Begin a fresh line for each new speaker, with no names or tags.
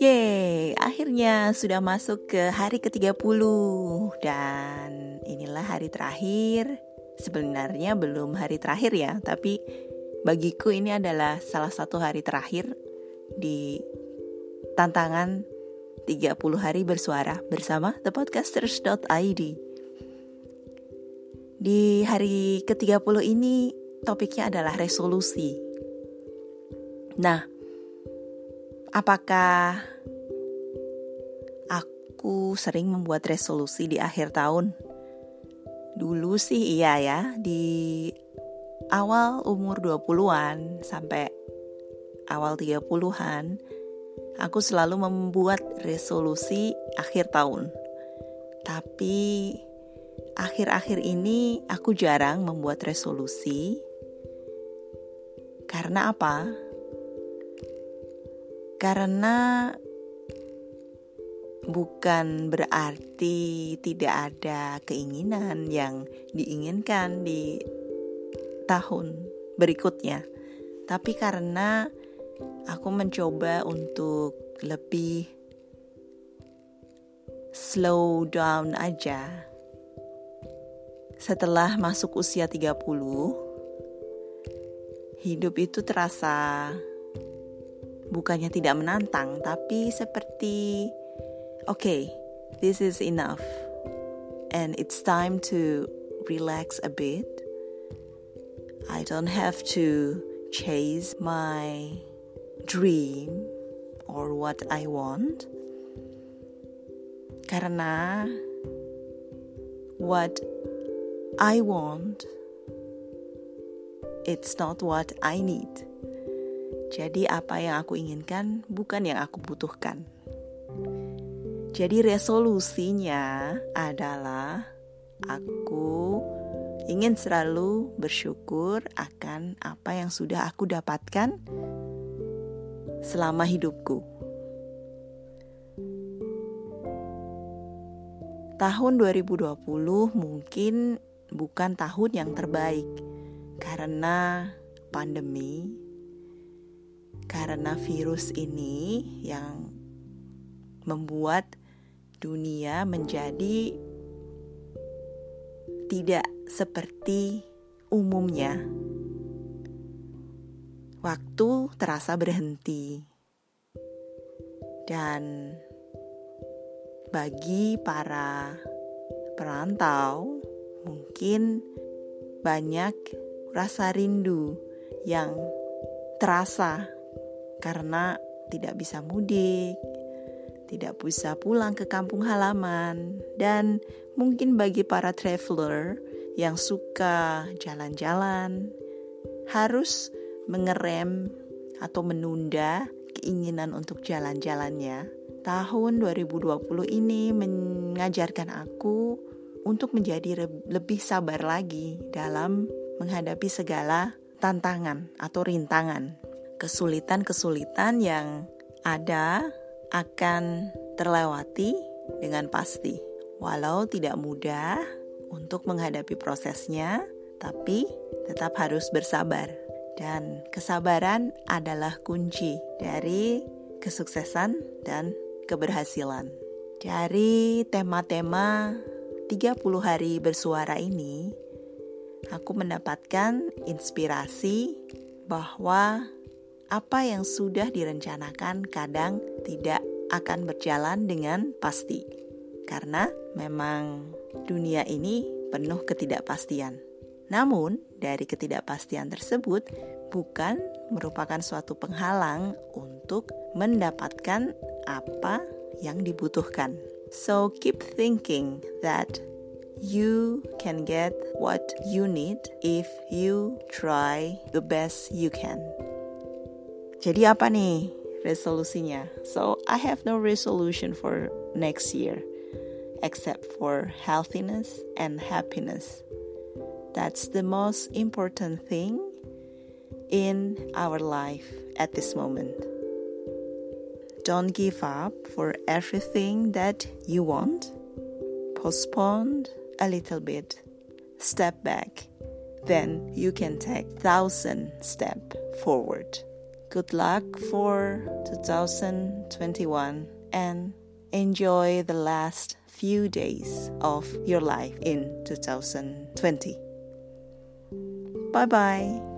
Yeay, akhirnya sudah masuk ke hari ke-30 dan inilah hari terakhir. Sebenarnya belum hari terakhir ya, tapi bagiku ini adalah salah satu hari terakhir di tantangan 30 hari bersuara bersama thepodcasters.id. Di hari ke-30 ini topiknya adalah resolusi. Nah, Apakah aku sering membuat resolusi di akhir tahun? Dulu sih iya ya, di awal umur 20-an sampai awal 30-an, aku selalu membuat resolusi akhir tahun. Tapi akhir-akhir ini aku jarang membuat resolusi. Karena apa? Karena bukan berarti tidak ada keinginan yang diinginkan di tahun berikutnya, tapi karena aku mencoba untuk lebih slow down aja. Setelah masuk usia 30, hidup itu terasa bukannya tidak menantang, tapi seperti oke, okay, this is enough. And it's time to relax a bit. I don't have to chase my dream or what I want. Karena what I want it's not what I need. Jadi apa yang aku inginkan bukan yang aku butuhkan. Jadi resolusinya adalah aku ingin selalu bersyukur akan apa yang sudah aku dapatkan selama hidupku. Tahun 2020 mungkin bukan tahun yang terbaik karena pandemi karena virus ini yang membuat dunia menjadi tidak seperti umumnya. Waktu terasa berhenti, dan bagi para perantau, mungkin banyak rasa rindu yang terasa karena tidak bisa mudik, tidak bisa pulang ke kampung halaman, dan mungkin bagi para traveler yang suka jalan-jalan harus mengerem atau menunda keinginan untuk jalan-jalannya. Tahun 2020 ini mengajarkan aku untuk menjadi lebih sabar lagi dalam menghadapi segala tantangan atau rintangan kesulitan-kesulitan yang ada akan terlewati dengan pasti. Walau tidak mudah untuk menghadapi prosesnya, tapi tetap harus bersabar. Dan kesabaran adalah kunci dari kesuksesan dan keberhasilan. Dari tema-tema 30 hari bersuara ini, aku mendapatkan inspirasi bahwa apa yang sudah direncanakan kadang tidak akan berjalan dengan pasti, karena memang dunia ini penuh ketidakpastian. Namun, dari ketidakpastian tersebut bukan merupakan suatu penghalang untuk mendapatkan apa yang dibutuhkan. So, keep thinking that you can get what you need if you try the best you can. Jadi apa nih resolusinya? So I have no resolution for next year except for healthiness and happiness. That's the most important thing in our life at this moment. Don't give up for everything that you want. Postpone a little bit. Step back. Then you can take thousand step forward. Good luck for 2021 and enjoy the last few days of your life in 2020. Bye bye.